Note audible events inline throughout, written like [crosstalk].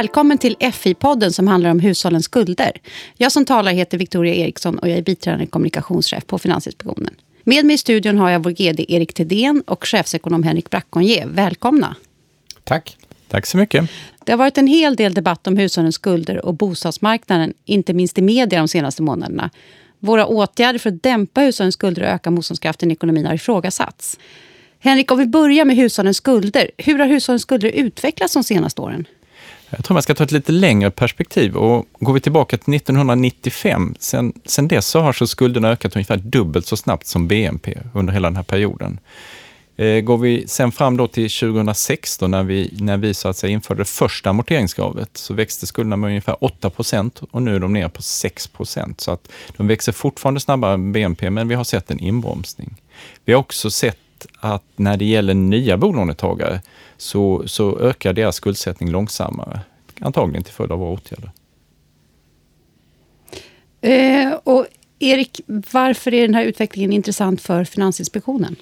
Välkommen till FI-podden som handlar om hushållens skulder. Jag som talar heter Victoria Eriksson och jag är biträdande kommunikationschef på Finansinspektionen. Med mig i studion har jag vår GD Erik Tedén och chefsekonom Henrik Brackonje. Välkomna! Tack. Tack så mycket. Det har varit en hel del debatt om hushållens skulder och bostadsmarknaden, inte minst i media de senaste månaderna. Våra åtgärder för att dämpa hushållens skulder och öka motståndskraften i ekonomin har ifrågasatts. Henrik, om vi börjar med hushållens skulder. Hur har hushållens skulder utvecklats de senaste åren? Jag tror man ska ta ett lite längre perspektiv och går vi tillbaka till 1995, sen, sen dess så har så skulderna ökat ungefär dubbelt så snabbt som BNP under hela den här perioden. Eh, går vi sen fram då till 2016 när vi, när vi så att säga införde det första amorteringskravet så växte skulderna med ungefär 8% och nu är de nere på 6 Så att de växer fortfarande snabbare än BNP men vi har sett en inbromsning. Vi har också sett att när det gäller nya bolånetagare så, så ökar deras skuldsättning långsammare. Antagligen till följd av våra åtgärder. Eh, och Erik, varför är den här utvecklingen intressant för Finansinspektionen?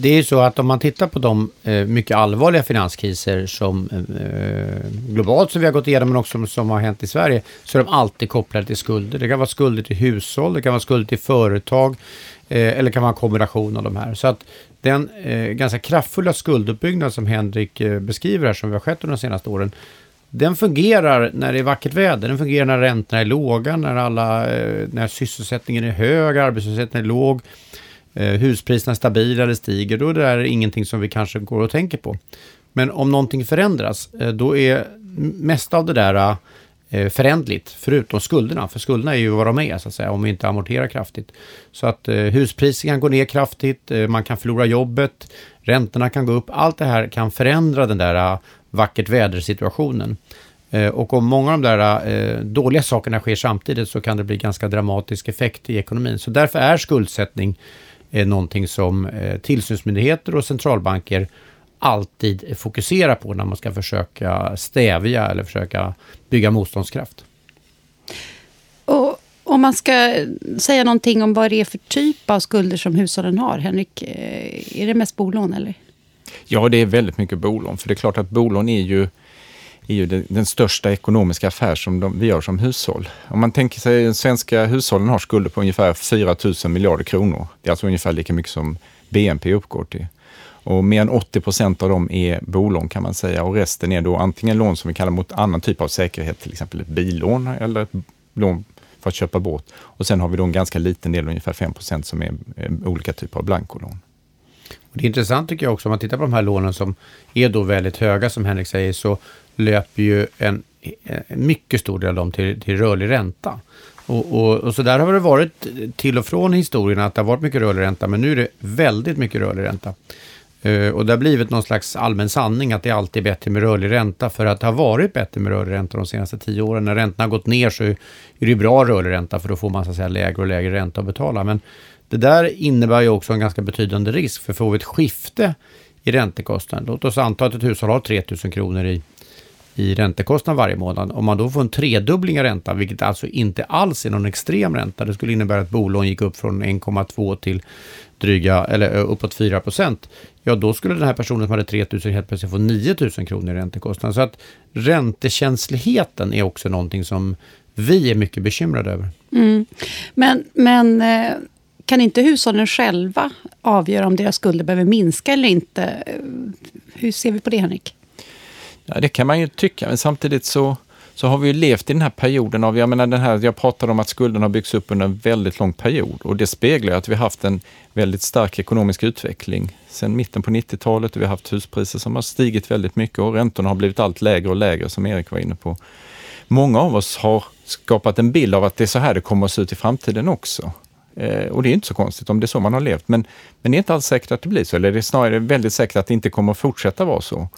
Det är ju så att om man tittar på de eh, mycket allvarliga finanskriser som eh, globalt som vi har gått igenom men också som, har hänt i Sverige så är de alltid kopplade till skulder. Det kan vara skulder till hushåll, det kan vara skulder till företag eh, eller kan vara en kombination av de här. Så att den ganska kraftfulla skulduppbyggnad som Henrik beskriver här som vi har skett under de senaste åren den fungerar när det är vackert väder, den fungerar när räntorna är låga, när, alla, när sysselsättningen är hög, arbetslösheten är låg Eh, huspriserna är stabila eller stiger, då är det där ingenting som vi kanske går och tänker på. Men om någonting förändras, eh, då är mesta av det där eh, förändligt, förutom skulderna. För skulderna är ju vad de är, så att säga, om vi inte amorterar kraftigt. Så att eh, huspriser kan gå ner kraftigt, eh, man kan förlora jobbet, räntorna kan gå upp. Allt det här kan förändra den där vackert vädersituationen. Eh, och om många av de där dåliga sakerna sker samtidigt så kan det bli ganska dramatisk effekt i ekonomin. Så därför är skuldsättning är någonting som eh, tillsynsmyndigheter och centralbanker alltid fokuserar på när man ska försöka stävja eller försöka bygga motståndskraft. Och om man ska säga någonting om vad det är för typ av skulder som hushållen har, Henrik, eh, är det mest bolån eller? Ja, det är väldigt mycket bolån, för det är klart att bolån är ju är ju den, den största ekonomiska affär som de, vi gör som hushåll. Om man tänker sig att svenska hushållen har skulder på ungefär 4 000 miljarder kronor. Det är alltså ungefär lika mycket som BNP uppgår till. Och mer än 80 procent av dem är bolån kan man säga och resten är då antingen lån som vi kallar mot annan typ av säkerhet, till exempel ett billån eller ett lån för att köpa båt. Och sen har vi då en ganska liten del, ungefär 5 procent, som är olika typer av blankolån. Det är intressant tycker jag också om man tittar på de här lånen som är då väldigt höga som Henrik säger så löper ju en, en mycket stor del av dem till, till rörlig ränta. Och, och, och, så där har det varit till och från historien att det har varit mycket rörlig ränta, men nu är det väldigt mycket rörlig ränta. Uh, och det har blivit någon slags allmän sanning att det alltid är bättre med rörlig ränta för att det har varit bättre med rörlig ränta de senaste tio åren. När räntorna har gått ner så är det bra rörlig ränta för då får man så att säga lägre och lägre ränta att betala. Men det där innebär ju också en ganska betydande risk för får vi ett skifte i räntekostnaden, låt oss anta att ett hushåll har 3 000 kronor i i räntekostnad varje månad. Om man då får en tredubbling av räntan, vilket alltså inte alls är någon extrem ränta, det skulle innebära att bolån gick upp från 1,2 till dryga, eller eh, uppåt 4 procent, ja då skulle den här personen som hade 3 000 helt plötsligt få 9 000 kronor i räntekostnad. Så att räntekänsligheten är också någonting som vi är mycket bekymrade över. Mm. Men, men eh, kan inte hushållen själva avgöra om deras skulder behöver minska eller inte? Eh, hur ser vi på det, Henrik? Ja, det kan man ju tycka, men samtidigt så, så har vi ju levt i den här perioden av, jag menar den här, jag pratade om att skulden har byggts upp under en väldigt lång period och det speglar att vi har haft en väldigt stark ekonomisk utveckling sedan mitten på 90-talet och vi har haft huspriser som har stigit väldigt mycket och räntorna har blivit allt lägre och lägre som Erik var inne på. Många av oss har skapat en bild av att det är så här det kommer att se ut i framtiden också. Eh, och det är inte så konstigt om det är så man har levt, men, men det är inte alls säkert att det blir så, eller det är snarare väldigt säkert att det inte kommer att fortsätta vara så.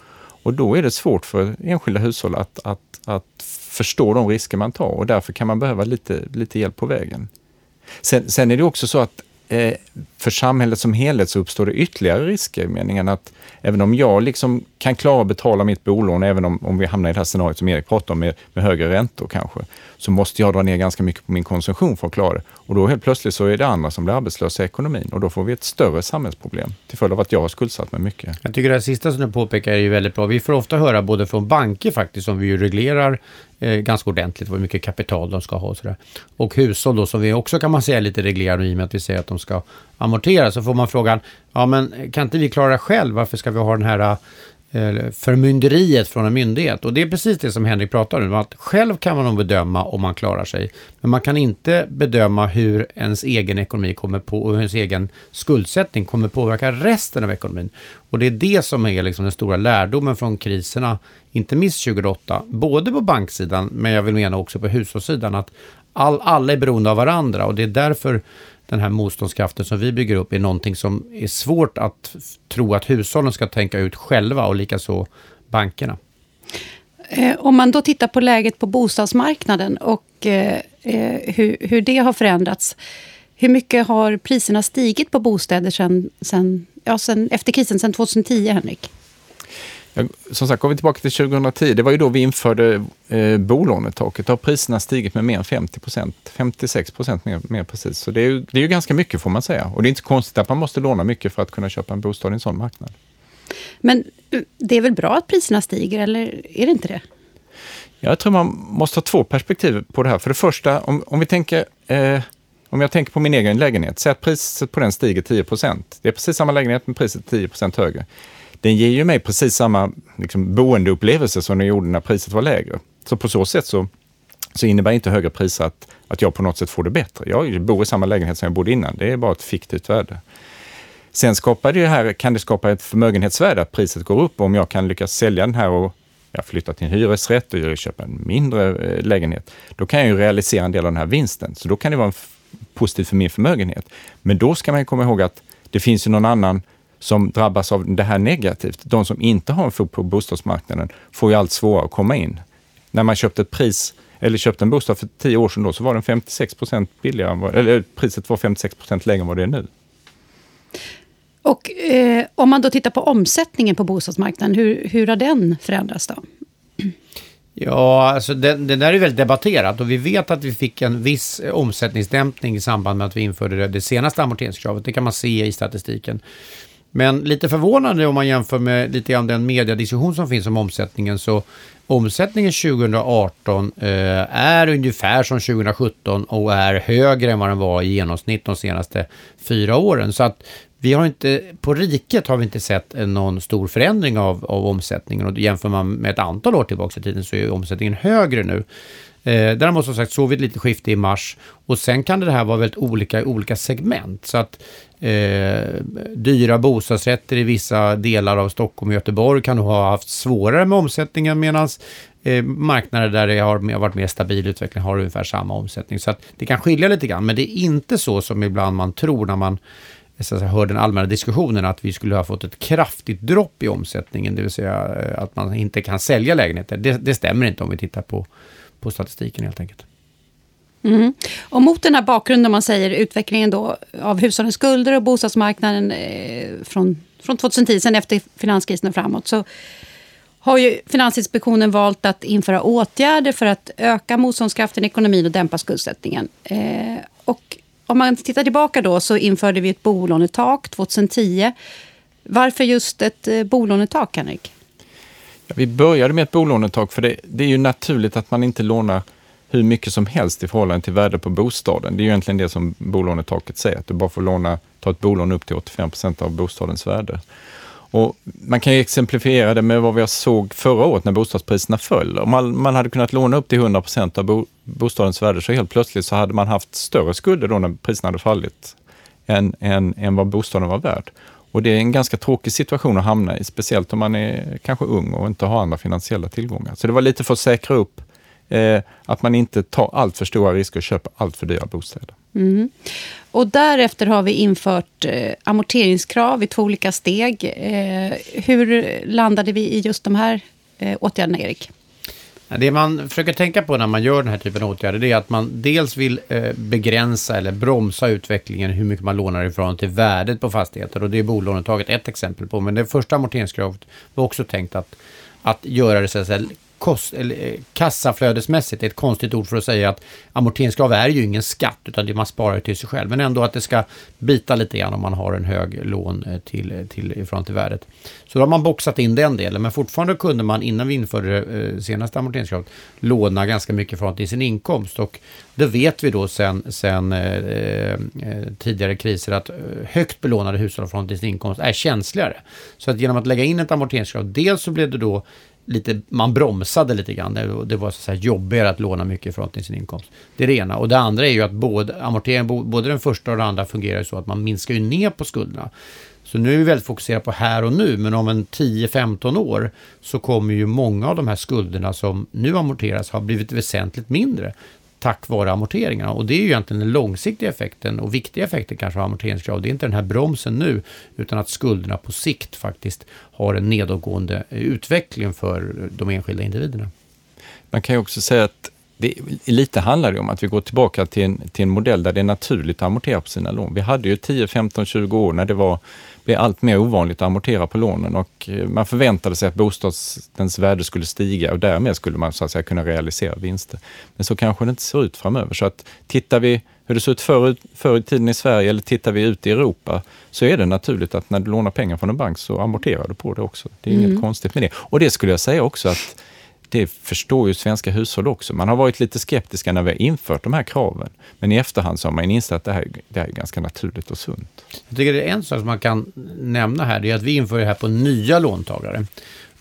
Och då är det svårt för enskilda hushåll att, att, att förstå de risker man tar och därför kan man behöva lite, lite hjälp på vägen. Sen, sen är det också så att eh, för samhället som helhet så uppstår det ytterligare risker i meningen att även om jag liksom kan klara att betala mitt bolån, även om, om vi hamnar i det här scenariot som Erik pratar om, med, med högre räntor kanske, så måste jag dra ner ganska mycket på min konsumtion för att klara det. Och då helt plötsligt så är det andra som blir arbetslösa i ekonomin och då får vi ett större samhällsproblem till följd av att jag har skuldsatt mig mycket. Jag tycker det här sista som du påpekar är ju väldigt bra. Vi får ofta höra både från banker faktiskt, som vi ju reglerar eh, ganska ordentligt, hur mycket kapital de ska ha och sådär. Och hushåll då, som vi också kan man säga är lite reglerade i och med att vi säger att de ska amortera. Så får man frågan, ja men kan inte vi klara det själv? Varför ska vi ha den här Eh, förmynderiet från en myndighet. Och det är precis det som Henrik pratar om. Att själv kan man nog bedöma om man klarar sig. Men man kan inte bedöma hur ens egen ekonomi kommer på och hur ens egen skuldsättning kommer påverka resten av ekonomin. Och det är det som är liksom den stora lärdomen från kriserna, inte minst 2008, både på banksidan, men jag vill mena också på hushållssidan, att all, alla är beroende av varandra och det är därför den här motståndskraften som vi bygger upp är någonting som är svårt att tro att hushållen ska tänka ut själva och likaså bankerna. Eh, om man då tittar på läget på bostadsmarknaden och eh, eh hur, hur det har förändrats. Hur mycket har priserna stigit på bostäder sen, sen, ja, sen, efter krisen, sen 2010, Henrik? Som sagt, går vi tillbaka till 2010, det var ju då vi införde eh, bolånetaket. Då har priserna stigit med mer än 50 procent, 56 procent mer, mer precis. Så det är, ju, det är ju ganska mycket får man säga. Och det är inte konstigt att man måste låna mycket för att kunna köpa en bostad i en sån marknad. Men eh, det är väl bra att priserna stiger, eller är det inte det? Jag tror man måste ha två perspektiv på det här. För det första, om, om vi tänker eh, om jag tänker på min egen lägenhet, säg att priset på den stiger 10 procent. Det är precis samma lägenhet, men priset är 10 procent högre den ger ju mig precis samma liksom, boendeupplevelse som den gjorde när priset var lägre. Så på så sätt så, så innebär inte högre priser att, att jag på något sätt får det bättre. Jag bor i samma lägenhet som jag bodde innan. Det är bara ett fiktivt värde. Sen skapar det här, kan det skapa ett förmögenhetsvärde, att priset går upp. Om jag kan lyckas sälja den här och jag flyttar till en hyresrätt och köper en mindre eh, lägenhet, då kan jag ju realisera en del av den här vinsten. Så då kan det vara positivt för min förmögenhet. Men då ska man komma ihåg att det finns ju någon annan som drabbas av det här negativt. De som inte har en fot på bostadsmarknaden får ju allt svårare att komma in. När man köpte ett pris eller köpte en bostad för tio år sedan då, så var den 56 procent billigare, eller priset var 56 procent lägre än vad det är nu. Och eh, om man då tittar på omsättningen på bostadsmarknaden, hur, hur har den förändrats då? Ja, alltså det, det, där är väldigt debatterat och vi vet att vi fick en viss omsättningsdämpning i samband med att vi införde det, det senaste amorteringskravet. Det kan man se i statistiken. Men lite förvånande om man jämför med lite grann den mediediskussion som finns om omsättningen så omsättningen 2018 eh, är ungefär som 2017 och är högre än vad den var i genomsnitt de senaste fyra åren. Så att vi har inte, på riket har vi inte sett någon stor förändring av, av omsättningen och jämför man med ett antal år tillbaka i tiden så är omsättningen högre nu. Eh, däremot som sagt såg vi ett litet skifte i mars och sen kan det här vara väldigt olika i olika segment. Så att eh, dyra bostadsrätter i vissa delar av Stockholm och Göteborg kan ha haft svårare med omsättningen medan eh, marknader där det har varit mer stabil utveckling har ungefär samma omsättning. Så att det kan skilja lite grann, men det är inte så som ibland man tror när man eh, så att hör den allmänna diskussionen att vi skulle ha fått ett kraftigt dropp i omsättningen, det vill säga eh, att man inte kan sälja lägenheter. Det, det stämmer inte om vi tittar på på statistiken helt enkelt. Mm. Och mot den här bakgrunden, man säger utvecklingen då av hushållens skulder och bostadsmarknaden eh, från, från 2010, sen efter finanskrisen och framåt, så har ju Finansinspektionen valt att införa åtgärder för att öka motståndskraften i ekonomin och dämpa skuldsättningen. Eh, och om man tittar tillbaka då så införde vi ett bolånetak 2010. Varför just ett eh, bolånetak, Henrik? Vi började med ett bolånetak för det, det är ju naturligt att man inte lånar hur mycket som helst i förhållande till värde på bostaden. Det är ju egentligen det som bolånetaket säger, att du bara får låna, ta ett bolån upp till 85 procent av bostadens värde. Och man kan ju exemplifiera det med vad vi såg förra året när bostadspriserna föll. Om man, man hade kunnat låna upp till 100 procent av bo, bostadens värde så helt plötsligt så hade man haft större skulder då när priserna hade fallit än, än, än vad bostaden var värd. Och det är en ganska tråkig situation att hamna i, speciellt om man är kanske ung och inte har andra finansiella tillgångar. Så det var lite för att säkra upp eh, att man inte tar allt för stora risker och köper allt för dyra bostäder. Mm. Och därefter har vi infört eh, amorteringskrav i två olika steg. Eh, hur landade vi i just de här eh, åtgärderna, Erik? Det man försöker tänka på när man gör den här typen av åtgärder det är att man dels vill eh, begränsa eller bromsa utvecklingen hur mycket man lånar ifrån till värdet på fastigheter och det är bolånetaget ett exempel på. Men det första amorteringskravet var också tänkt att, att göra det så att säga, kost, eller, eh, kassaflödesmässigt, ett konstigt ord för att säga att amorteringskrav är ju ingen skatt utan det man sparar till sig själv. Men ändå att det ska bita lite grann om man har en hög lån eh, till, eh, till, ifrån till värdet. Så då har man boxat in den delen, men fortfarande kunde man innan vi införde det senaste amorteringskravet låna ganska mycket från till sin inkomst. Och det vet vi då sen, sen eh, tidigare kriser att högt belånade hushåll från till sin inkomst är känsligare. Så att genom att lägga in ett amorteringskrav, dels så blev det då lite, man bromsade lite grann. Det var så att jobbigare att låna mycket från sin inkomst. Det är det ena. Och det andra är ju att både, amorteringen, både den första och den andra fungerar så att man minskar ju ner på skulderna. Så nu är vi väldigt fokuserade på här och nu, men om en 10-15 år så kommer ju många av de här skulderna som nu amorteras ha blivit väsentligt mindre tack vare amorteringarna. Och det är ju egentligen den långsiktiga effekten och viktiga effekten kanske av amorteringskrav. Det är inte den här bromsen nu, utan att skulderna på sikt faktiskt har en nedåtgående eh, utveckling för eh, de enskilda individerna. Man kan ju också säga att det, lite handlar det om att vi går tillbaka till en, till en modell där det är naturligt att amortera på sina lån. Vi hade ju 10, 15, 20 år när det var blev allt mer ovanligt att amortera på lånen och eh, man förväntade sig att bostadens värde skulle stiga och därmed skulle man så att säga kunna realisera vinster. Men så kanske det inte ser ut framöver. Så att tittar vi hur det såg ut förr, förr i tiden i Sverige eller tittar vi ut i Europa så är det naturligt att när du lånar pengar från en bank så amorterar du på det också. Det är mm. inget konstigt med det. Och det skulle jag säga också att det förstår ju svenska hushåll också. Man har varit lite skeptiska när vi har infört de här kraven. Men i efterhand så har man insett att det här, det här är ganska naturligt och sunt. Jag tycker det är en sak som man kan nämna här, det är att vi inför det här på nya låntagare.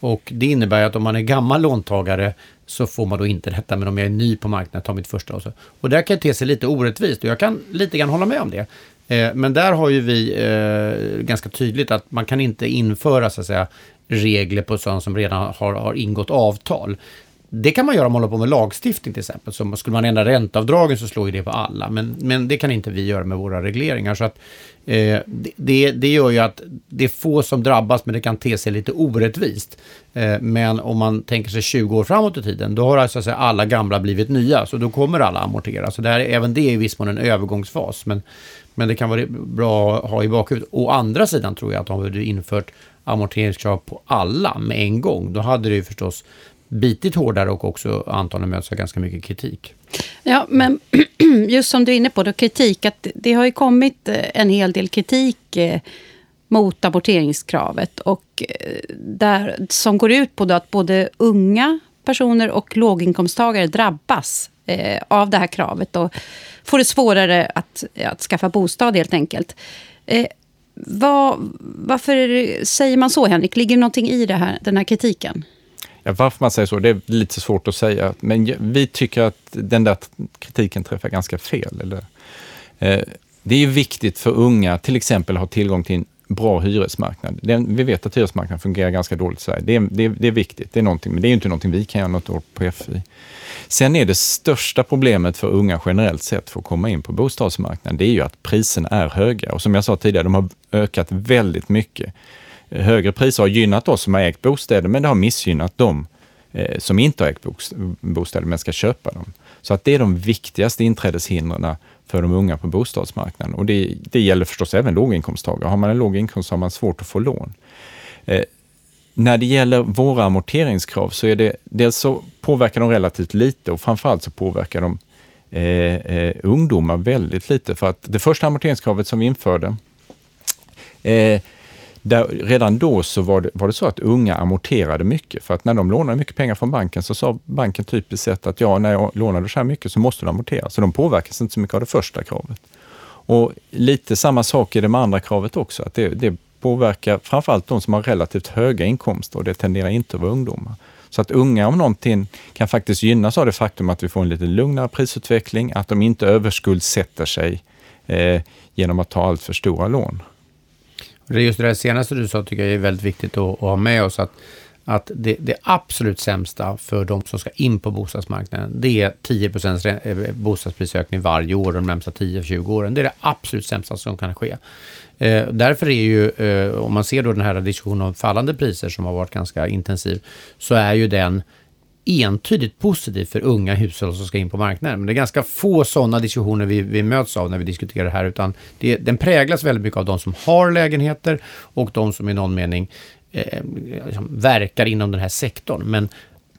Och det innebär att om man är gammal låntagare så får man då inte detta, men om jag är ny på marknaden, tar mitt första och så. Och där kan det te sig lite orättvist och jag kan lite grann hålla med om det. Eh, men där har ju vi eh, ganska tydligt att man kan inte införa så att säga, regler på sådant som redan har, har ingått avtal. Det kan man göra om man håller på med lagstiftning till exempel. Så skulle man ändra ränteavdragen så slår ju det på alla. Men, men det kan inte vi göra med våra regleringar. Så att, eh, det, det gör ju att det är få som drabbas men det kan te sig lite orättvist. Eh, men om man tänker sig 20 år framåt i tiden då har alltså alla gamla blivit nya. Så då kommer alla amortera. Så där, även det är i viss mån en övergångsfas. Men, men det kan vara bra att ha i bakhuvudet. Å andra sidan tror jag att om vi infört amorteringskrav på alla med en gång, då hade det ju förstås bitit hårdare och också antagligen möts av ganska mycket kritik. Ja, men [clears throat] just som du är inne på, då, kritik, att det har ju kommit eh, en hel del kritik eh, mot amorteringskravet och eh, där, som går ut på att både unga personer och låginkomsttagare drabbas eh, av det här kravet och får det svårare att, att skaffa bostad helt enkelt. Eh, vad, varför säger man så, Henrik? Ligger det någonting i det här, den här kritiken? Ja, varför man säger så, det är lite svårt att säga. Men vi tycker att den där kritiken träffar ganska fel. Eller, eh, det är viktigt för unga, till exempel, att ha tillgång till en bra hyresmarknad. Den, vi vet att hyresmarknaden fungerar ganska dåligt i Sverige. Det är, det, det är viktigt, det är någonting, men det är inte någonting vi kan göra något åt på FI. Sen är det största problemet för unga generellt sett för att komma in på bostadsmarknaden, det är ju att priserna är höga. Och som jag sa tidigare, de har ökat väldigt mycket. Högre priser har gynnat oss som har ägt bostäder, men det har missgynnat dem eh, som inte har ägt bostäder men ska köpa dem. Så att det är de viktigaste inträdeshindren för de unga på bostadsmarknaden. Och det, det gäller förstås även låginkomsttagare. Har man en låg inkomst har man svårt att få lån. Eh, när det gäller våra amorteringskrav så är det dels så påverkar de relativt lite och framförallt så påverkar de eh, eh, ungdomar väldigt lite. För att det första amorteringskravet som vi införde, eh, där, redan då så var det, var det så att unga amorterade mycket. För att när de lånade mycket pengar från banken så sa banken typiskt sett att ja, när jag lånade så här mycket så måste du amortera. Så de påverkas inte så mycket av det första kravet. Och lite samma sak är det med andra kravet också, att det, det påverkar framförallt de som har relativt höga inkomster och det tenderar inte att vara ungdomar. Så att unga om någonting kan faktiskt gynnas av det faktum att vi får en lite lugnare prisutveckling, att de inte överskuldsätter sig eh, genom att ta allt för stora lån. Just det där senaste du sa tycker jag är väldigt viktigt att, att ha med oss. Att, att det, det, absolut sämsta för de som ska in på bostadsmarknaden, det är 10 eh, bostadsprisökning varje år de närmsta 10-20 åren. Det är det absolut sämsta som kan ske. Eh, därför är ju, eh, om man ser då den här diskussionen om fallande priser som har varit ganska intensiv, så är ju den entydigt positivt för unga hushåll som ska in på marknaden. Men det är ganska få sådana diskussioner vi, vi möts av när vi diskuterar det här, utan det, den präglas väldigt mycket av de som har lägenheter och de som i någon mening eh, liksom verkar inom den här sektorn. Men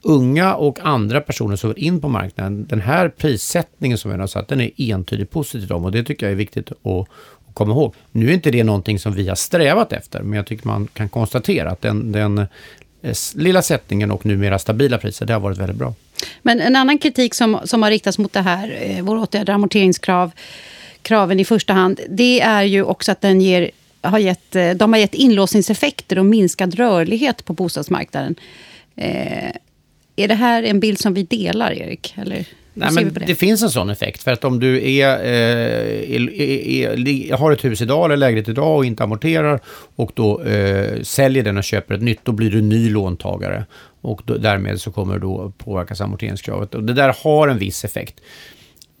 unga och andra personer som vill in på marknaden, den här prissättningen som vi har satt, den är entydigt positiv till dem och det tycker jag är viktigt att, komma ihåg. Nu är inte det någonting som vi har strävat efter, men jag tycker man kan konstatera att den, den lilla sättningen och numera stabila priser, det har varit väldigt bra. Men en annan kritik som, som har riktats mot det här, eh, våra åtgärder, amorteringskrav, kraven i första hand, det är ju också att den ger, har gett, eh, de har gett inlåsningseffekter och minskad rörlighet på bostadsmarknaden. Eh, är det här en bild som vi delar, Erik? Eller? Nej, men det? det? finns en sån effekt. För att om du är, eh, är, är, är, har ett hus idag eller lägenhet idag och inte amorterar och då eh, säljer den och köper ett nytt, då blir du ny låntagare. Och då, därmed så kommer då påverkas amorteringskravet. Och det där har en viss effekt.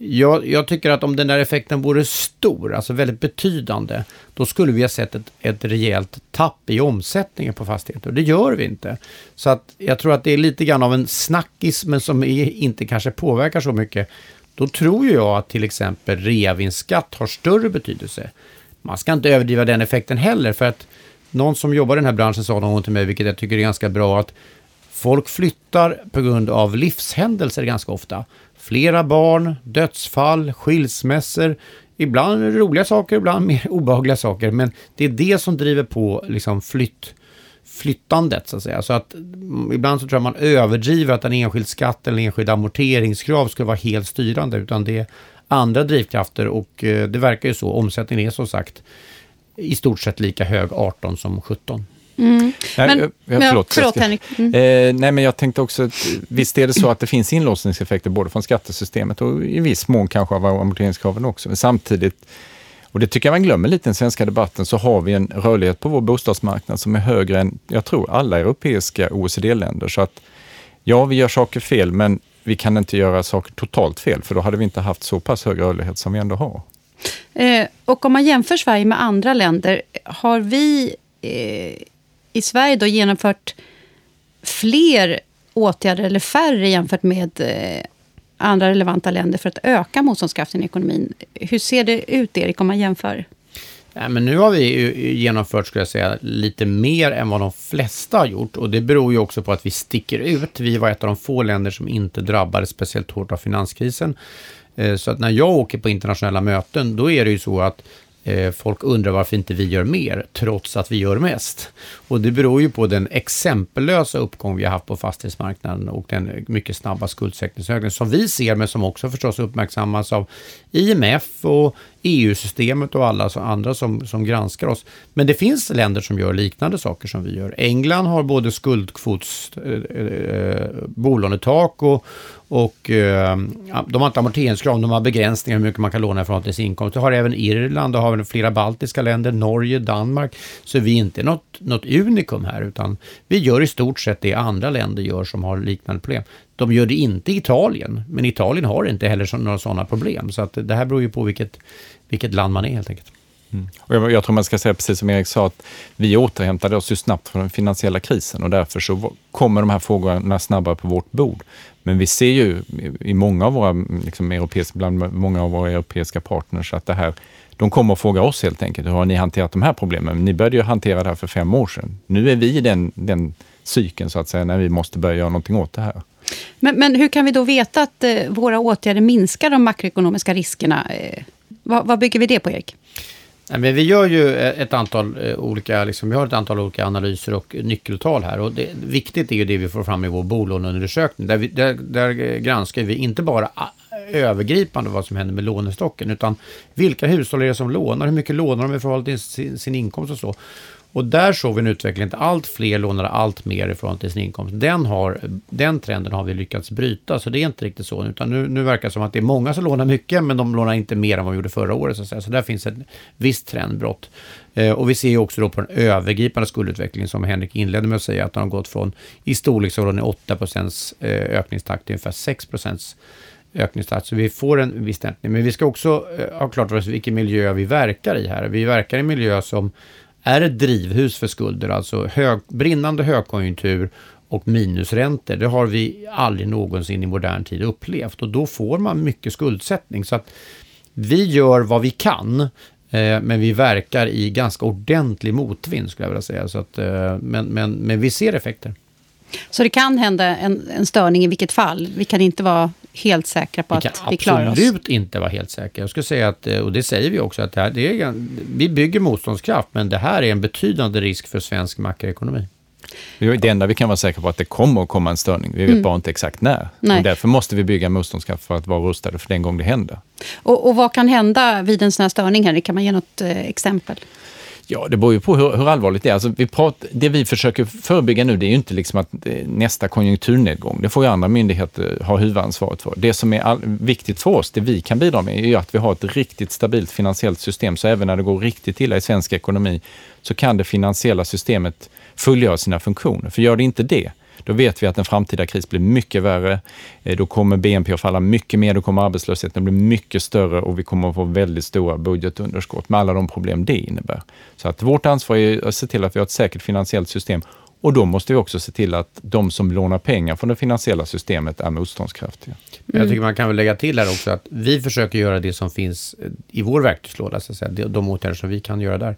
Jag, jag, tycker att om den där effekten vore stor, alltså väldigt betydande, då skulle vi ha sett ett, ett rejält tapp i omsättningen på fastigheter. Och det gör vi inte. Så att jag tror att det är lite grann av en snackis, men som inte kanske påverkar så mycket. Då tror jag att till exempel reavinstskatt har större betydelse. Man ska inte överdriva den effekten heller, för att någon som jobbar i den här branschen sa någon till mig, vilket jag tycker är ganska bra, att folk flyttar på grund av livshändelser ganska ofta. Flera barn, dödsfall, skilsmässor. Ibland roliga saker, ibland mer [laughs] obehagliga saker. Men det är det som driver på liksom flytt, flyttandet så att säga. Så att mm, ibland så tror jag man överdriver att en enskild skatt eller en enskild amorteringskrav skulle vara helt styrande. Utan det är andra drivkrafter och eh, det verkar ju så. Omsättningen är som sagt i stort sett lika hög 18 som 17. Mm. Men, nej, jag, förlåt, förlåt Henrik. Mm. Eh, nej, men jag tänkte också, att, visst är det så att det finns inlåsningseffekter både från skattesystemet och i viss mån kanske av amorteringskraven också. Men samtidigt, och det tycker jag man glömmer lite i den svenska debatten, så har vi en rörlighet på vår bostadsmarknad som är högre än, jag tror, alla europeiska OECD-länder. Så att ja, vi gör saker fel, men vi kan inte göra saker totalt fel, för då hade vi inte haft så pass hög rörlighet som vi ändå har. Eh, och om man jämför Sverige med andra länder, har vi eh, i Sverige då genomfört fler åtgärder eller färre jämfört med eh, andra relevanta länder för att öka motståndskraften i ekonomin. Hur ser det ut, Erik, om man jämför? Ja, men nu har vi genomfört, skulle jag säga, lite mer än vad de flesta har gjort. Och det beror ju också på att vi sticker ut. Vi var ett av de få länder som inte drabbades speciellt hårt av finanskrisen. Eh, så att när jag åker på internationella möten, då är det ju så att Eh, folk undrar varför inte vi gör mer, trots att vi gör mest. Och det beror ju på den exempellösa uppgång vi har haft på fastighetsmarknaden och den mycket snabba skuldsättningsökningen som vi ser, men som också förstås uppmärksammas av IMF och EU-systemet och alla andra som, som granskar oss. Men det finns länder som gör liknande saker som vi gör. England har både skuldkvots, eh, eh bolånetak och, och eh, de har inte amorteringskrav, de har begränsningar hur mycket man kan låna ifrån till sin inkomst. Det har även Irland, det har flera baltiska länder, Norge, Danmark. Så vi är inte något, något unikum här, utan vi gör i stort sett det andra länder gör som har liknande problem. De gör det inte i Italien, men Italien har inte heller några sådana problem. Så att det här beror ju på vilket, vilket land man är helt enkelt. Mm. Och jag, jag, tror man ska säga precis som Erik sa, att vi återhämtade oss ju snabbt från den finansiella krisen och därför så kommer de här frågorna snabbare på vårt bord. Men vi ser ju i många av våra, liksom, europeiska, bland många av våra europeiska partners att det här, de kommer att fråga oss helt enkelt, hur har ni hanterat de här problemen? Ni började ju hantera det här för fem år sedan. Nu är vi i den, den cykeln så att säga, när vi måste börja göra någonting åt det här. Men, men hur kan vi då veta att eh, våra åtgärder minskar de makroekonomiska riskerna? Eh, vad, vad bygger vi det på, Erik? men vi gör ju eh, ett antal eh, olika, liksom, vi har ett antal olika analyser och nyckeltal här. Och det, viktigt är ju det vi får fram i vår bolåneundersökning. Där, vi, där, där granskar vi inte bara ah, övergripande vad som händer med lånestocken, utan vilka hushåll är det som lånar, hur mycket lånar de i förhållande till sin, sin inkomst och så. Och där såg vi en utveckling att allt fler lånade allt mer i förhållande till sin inkomst. Den, har, den trenden har vi lyckats bryta, så det är inte riktigt så. Utan nu, nu verkar det som att det är många som lånar mycket, men de lånar inte mer än vad vi gjorde förra året. Så, att säga. så där finns ett visst trendbrott. Eh, och vi ser ju också då på den övergripande skuldutvecklingen, som Henrik inledde med att säga, att den har gått från i storleksordningen 8% eh, ökningstakt till ungefär 6% ökningstakt. Så vi får en viss dämpning. Men vi ska också eh, ha klart för oss vilken miljö vi verkar i här. Vi verkar i en miljö som är ett drivhus för skulder, alltså hög, brinnande högkonjunktur och minusräntor. Det har vi aldrig någonsin i modern tid upplevt och då får man mycket skuldsättning. Så att vi gör vad vi kan eh, men vi verkar i ganska ordentlig motvind skulle jag vilja säga. Så att, eh, men, men, men vi ser effekter. Så det kan hända en, en störning i vilket fall? Vi kan inte vara helt säkra på vi att vi klarar oss? Vi kan absolut inte vara helt säkra. Jag skulle säga att, eh, och det säger vi också, att det här, det är, vi bygger motståndskraft, men det här är en betydande risk för svensk makroekonomi. Det enda vi kan vara säkra på att det kommer att komma en störning. Vi vet mm. bara inte exakt när. Nej. Och därför måste vi bygga motståndskraft för att vara rustade för den gång det händer. Och, och vad kan hända vid en sån här störning? Här? Kan man ge något eh, exempel? Ja, det beror ju på hur, hur allvarligt det är. Alltså, vi prat, det vi försöker förebygga nu, det är ju inte liksom att eh, nästa konjunkturnedgång, det får ju andra myndigheter ha huvudansvaret för. Det som är all, viktigt för oss, det vi kan bidra med, är ju att vi har ett riktigt stabilt finansiellt system. Så även när det går riktigt illa i svensk ekonomi, så kan det finansiella systemet fullgöra sina funktioner. För gör det inte det, då vet vi att en framtida kris blir mycket värre. Eh, då kommer BNP att falla mycket mer, då kommer arbetslösheten att bli mycket större och vi kommer att få väldigt stora budgetunderskott med alla de problem det innebär. Så att vårt ansvar är att se till att vi har ett säkert finansiellt system och då måste vi också se till att de som lånar pengar från det finansiella systemet är motståndskraftiga. Mm. Jag tycker man kan väl lägga till här också att vi försöker göra det som finns i vår verktygslåda, så att säga, de åtgärder som vi kan göra där.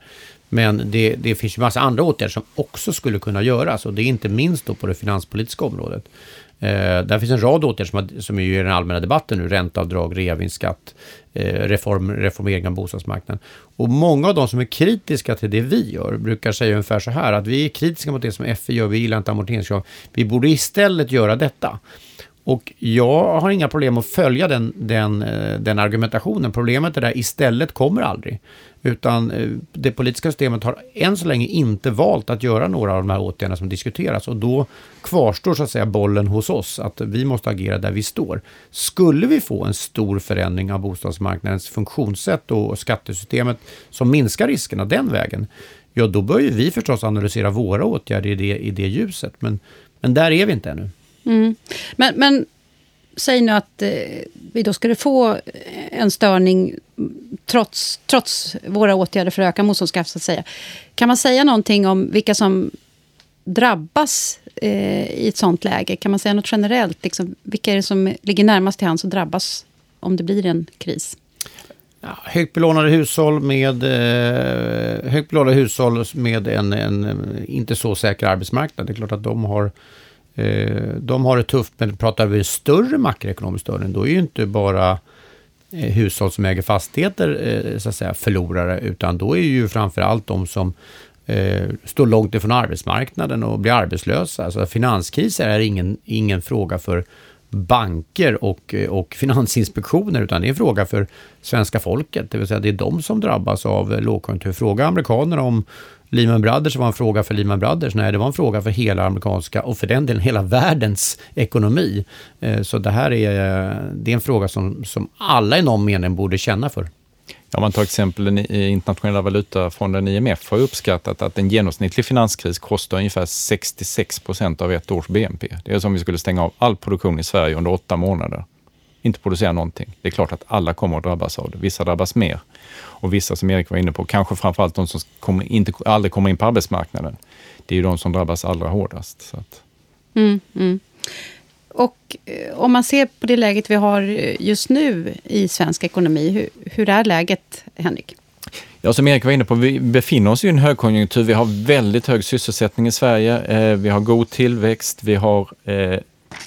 Men det, det finns ju massa andra åtgärder som också skulle kunna göras och det är inte minst då på det finanspolitiska området. Eh, där finns en rad åtgärder som, har, som är i den allmänna debatten nu. Ränteavdrag, reavinstskatt, eh, reform, reformering av bostadsmarknaden. Och många av de som är kritiska till det vi gör brukar säga ungefär så här att vi är kritiska mot det som FI gör, vi gillar inte amorteringskrav. Vi borde istället göra detta. Och jag har inga problem att följa den, den, eh, den argumentationen. Problemet är där istället kommer aldrig. Utan eh, det politiska systemet har än så länge inte valt att göra några av de här åtgärderna som diskuteras. Och då kvarstår så att säga bollen hos oss, att vi måste agera där vi står. Skulle vi få en stor förändring av bostadsmarknadens funktionssätt och skattesystemet som minskar riskerna den vägen, ja då bör ju vi förstås analysera våra åtgärder i det, i det ljuset. Men, men där är vi inte ännu. Mm. Men, men säg nu att eh, vi då skulle få eh, en störning trots, trots våra åtgärder för att öka motståndskraft, så att säga. Kan man säga någonting om vilka som drabbas eh, i ett sånt läge? Kan man säga något generellt? Liksom, vilka är det som ligger närmast till hands och drabbas om det blir en kris? Ja, högt belånade hushåll med, eh, högt belånade hushåll med en, en inte så säker arbetsmarknad. Det är klart att de har Eh, Eh, de har det tufft, men pratar vi större makroekonomisk störning, då är ju inte bara eh, hushåll som äger fastigheter eh, så att säga, förlorare, utan då är ju framför allt de som står långt ifrån arbetsmarknaden och blir arbetslösa. Alltså finanskriser är ingen, ingen fråga för banker och, och finansinspektioner, utan det är en fråga för svenska folket. Det vill säga det är de som drabbas av lågkonjunktur. Fråga amerikanerna om Lehman Brothers var en fråga för Lehman Brothers. Nej, det var en fråga för hela amerikanska och för den delen hela världens ekonomi. Eh, så det här är, det är en fråga som, som alla i någon mening borde känna för. Om man tar exempel i internationella valutafonden IMF har uppskattat att en genomsnittlig finanskris kostar ungefär 66 procent av ett års BNP. Det är som om vi skulle stänga av all produktion i Sverige under åtta månader. Inte producera någonting. Det är klart att alla kommer att drabbas av det. Vissa drabbas mer och vissa som Erik var inne på, kanske framförallt de som kommer, inte, aldrig kommer in på arbetsmarknaden. Det är ju de som drabbas allra hårdast. Så att. Mm, mm. Och eh, om man ser på det läget vi har eh, just nu i svensk ekonomi, hur, hur är läget, Henrik? Ja, som Erik var inne på, vi befinner oss i en högkonjunktur. Vi har väldigt hög sysselsättning i Sverige. Eh, vi har god tillväxt. Vi har eh,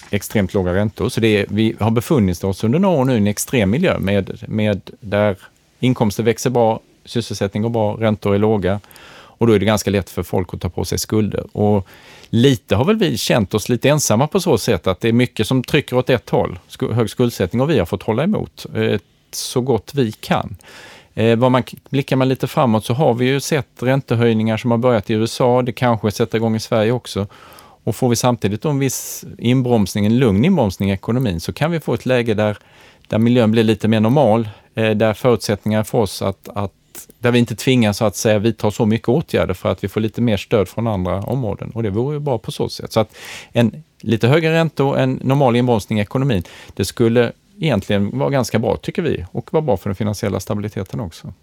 extremt låga räntor. Så det är, vi har befunnit oss under några år nu i en extrem miljö med, med där inkomster växer bra, sysselsättning går bra, räntor är låga och då är det ganska lätt för folk att ta på sig skulder. Och lite har väl vi känt oss lite ensamma på så sätt att det är mycket som trycker åt ett håll, hög skuldsättning, och vi har fått hålla emot eh, så gott vi kan. Eh, man, blickar man lite framåt så har vi ju sett räntehöjningar som har börjat i USA, det kanske sätter igång i Sverige också. Och får vi samtidigt en viss inbromsning, en lugn inbromsning i ekonomin, så kan vi få ett läge där, där miljön blir lite mer normal, eh, där förutsättningar för oss att, att där vi inte tvingas att säga vidta så mycket åtgärder för att vi får lite mer stöd från andra områden. Och det vore ju bra på så sätt. Så att en lite högre räntor, en normal inbromsning i ekonomin, det skulle egentligen var ganska bra tycker vi och var bra för den finansiella stabiliteten också.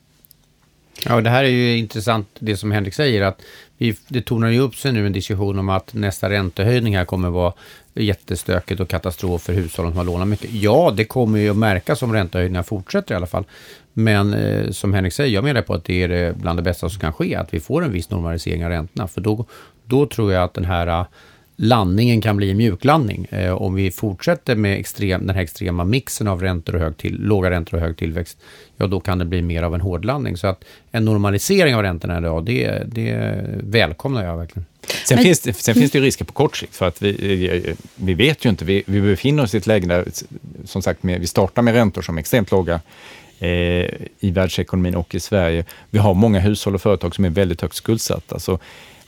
Ja, det här är ju intressant det som Henrik säger att vi, det tonar ju upp sig nu en diskussion om att nästa räntehöjning här kommer vara jättestökigt och katastrof för hushållen som har lånat mycket. Ja, det kommer ju att märkas om räntehöjningarna fortsätter i alla fall. Men eh, som Henrik säger, jag menar på att det är bland det bästa som kan ske, att vi får en viss normalisering av räntorna. För då, då tror jag att den här landningen kan bli en mjuklandning. Eh, om vi fortsätter med extrem, den här extrema mixen av räntor och hög till, låga räntor och hög tillväxt, ja då kan det bli mer av en hårdlandning. Så att en normalisering av räntorna idag, det, det välkomnar jag verkligen. Sen, Men, finns det, sen finns det risker på kort sikt, för att vi, vi vet ju inte. Vi, vi befinner oss i ett läge där, som sagt, med, vi startar med räntor som är extremt låga eh, i världsekonomin och i Sverige. Vi har många hushåll och företag som är väldigt högt skuldsatta. Så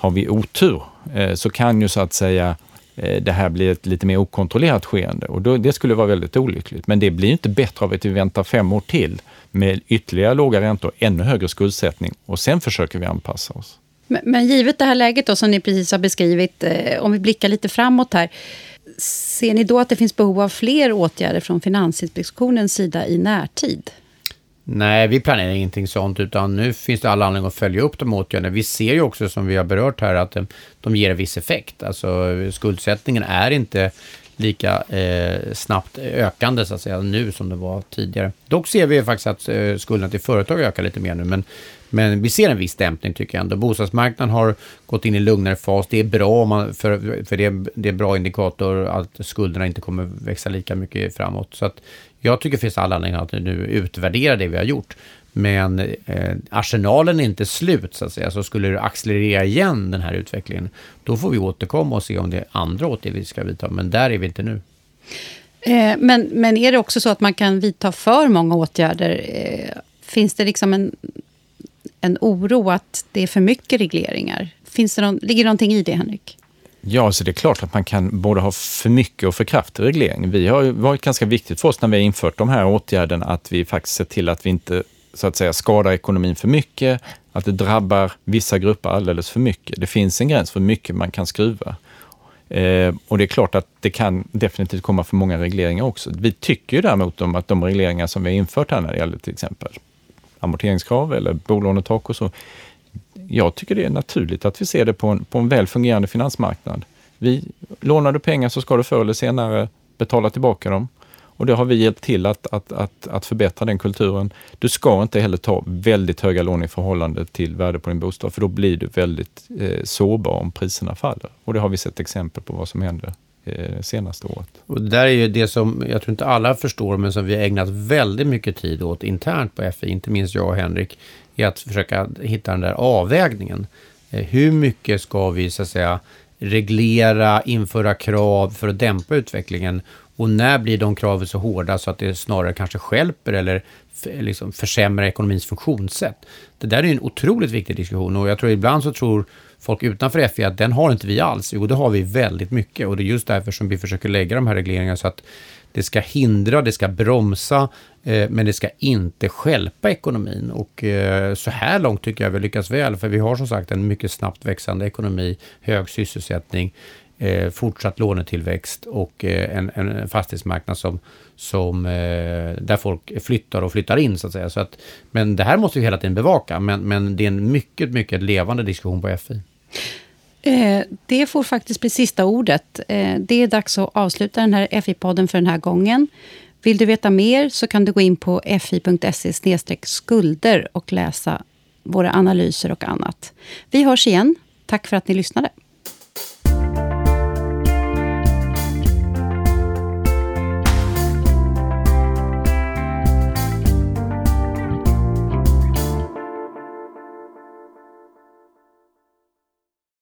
har vi otur eh, så kan ju så att säga eh, det här bli ett lite mer okontrollerat skeende och då, det skulle vara väldigt olyckligt. Men det blir inte bättre av att vi väntar fem år till med ytterligare låga räntor, ännu högre skuldsättning och sen försöker vi anpassa oss. Men, men givet det här läget då, som ni precis har beskrivit, eh, om vi blickar lite framåt här. Ser ni då att det finns behov av fler åtgärder från Finansinspektionens sida i närtid? Nej, vi planerar ingenting sånt, utan nu finns det alla anledning att följa upp de åtgärderna. Vi ser ju också, som vi har berört här, att eh, de, ger en viss effekt. Alltså skuldsättningen är inte lika eh, snabbt ökande så att säga nu som det var tidigare. Dock ser vi faktiskt att eh, skulderna till företag ökar lite mer nu, men, men vi ser en viss dämpning tycker jag ändå. Bostadsmarknaden har gått in i lugnare fas. Det är bra, man, för, för det, det är bra indikator att skulderna inte kommer växa lika mycket framåt. Så att jag tycker det finns alla anledning att nu utvärdera det vi har gjort. Men eh, arsenalen är inte slut så att säga. Så skulle det accelerera igen den här utvecklingen, då får vi återkomma och se om det är andra åtgärder vi ska vidta. Men där är vi inte nu. Eh, men, men är det också så att man kan vidta för många åtgärder? Eh, finns det liksom en, en oro att det är för mycket regleringar? Finns det någon, ligger det någonting i det, Henrik? Ja, så det är klart att man kan både ha för mycket och för kraftig reglering. Vi har varit ganska viktigt för oss när vi har infört de här åtgärderna att vi faktiskt ser till att vi inte så att säga skadar ekonomin för mycket, att det drabbar vissa grupper alldeles för mycket. Det finns en gräns för hur mycket man kan skruva. Eh, och det är klart att det kan definitivt komma för många regleringar också. Vi tycker ju däremot om att de regleringar som vi har infört här när det gäller till exempel amorteringskrav eller bolånetak och så, jag tycker det är naturligt att vi ser det på en, på en väl fungerande finansmarknad. Vi, lånar du pengar så ska du förr eller senare betala tillbaka dem. Och det har vi hjälpt till att, att, att, att förbättra den kulturen. Du ska inte heller ta väldigt höga lån i förhållande till värde på din bostad, för då blir du väldigt eh, sårbar om priserna faller. Och det har vi sett exempel på vad som händer eh, senaste året. Och det där är ju det som jag tror inte alla förstår, men som vi har ägnat väldigt mycket tid åt internt på FI, inte minst jag och Henrik, är att försöka hitta den där avvägningen. Eh, hur mycket ska vi så att säga reglera, införa krav för att dämpa utvecklingen? Och när blir de kraven så hårda så att det snarare kanske skälper eller liksom försämrar ekonomins funktionssätt? Det där är en otroligt viktig diskussion och jag tror ibland så tror folk utanför FI att den har inte vi alls. Jo, det har vi väldigt mycket och det är just därför som vi försöker lägga de här regleringarna så att det ska hindra, det ska bromsa, eh, men det ska inte skälpa ekonomin. Och eh, så här långt tycker jag vi lyckas väl, för vi har som sagt en mycket snabbt växande ekonomi, hög sysselsättning, eh, fortsatt lånetillväxt och eh, en, en fastighetsmarknad som, som, eh, där folk flyttar och flyttar in så att säga. Så att, men det här måste vi hela tiden bevaka, men, men det är en mycket, mycket levande diskussion på FI. Eh, det får faktiskt bli sista ordet. Eh, det är dags att avsluta den här FI-podden för den här gången. Vill du veta mer så kan du gå in på fi.se skulder och läsa våra analyser och annat. Vi hörs igen. Tack för att ni lyssnade.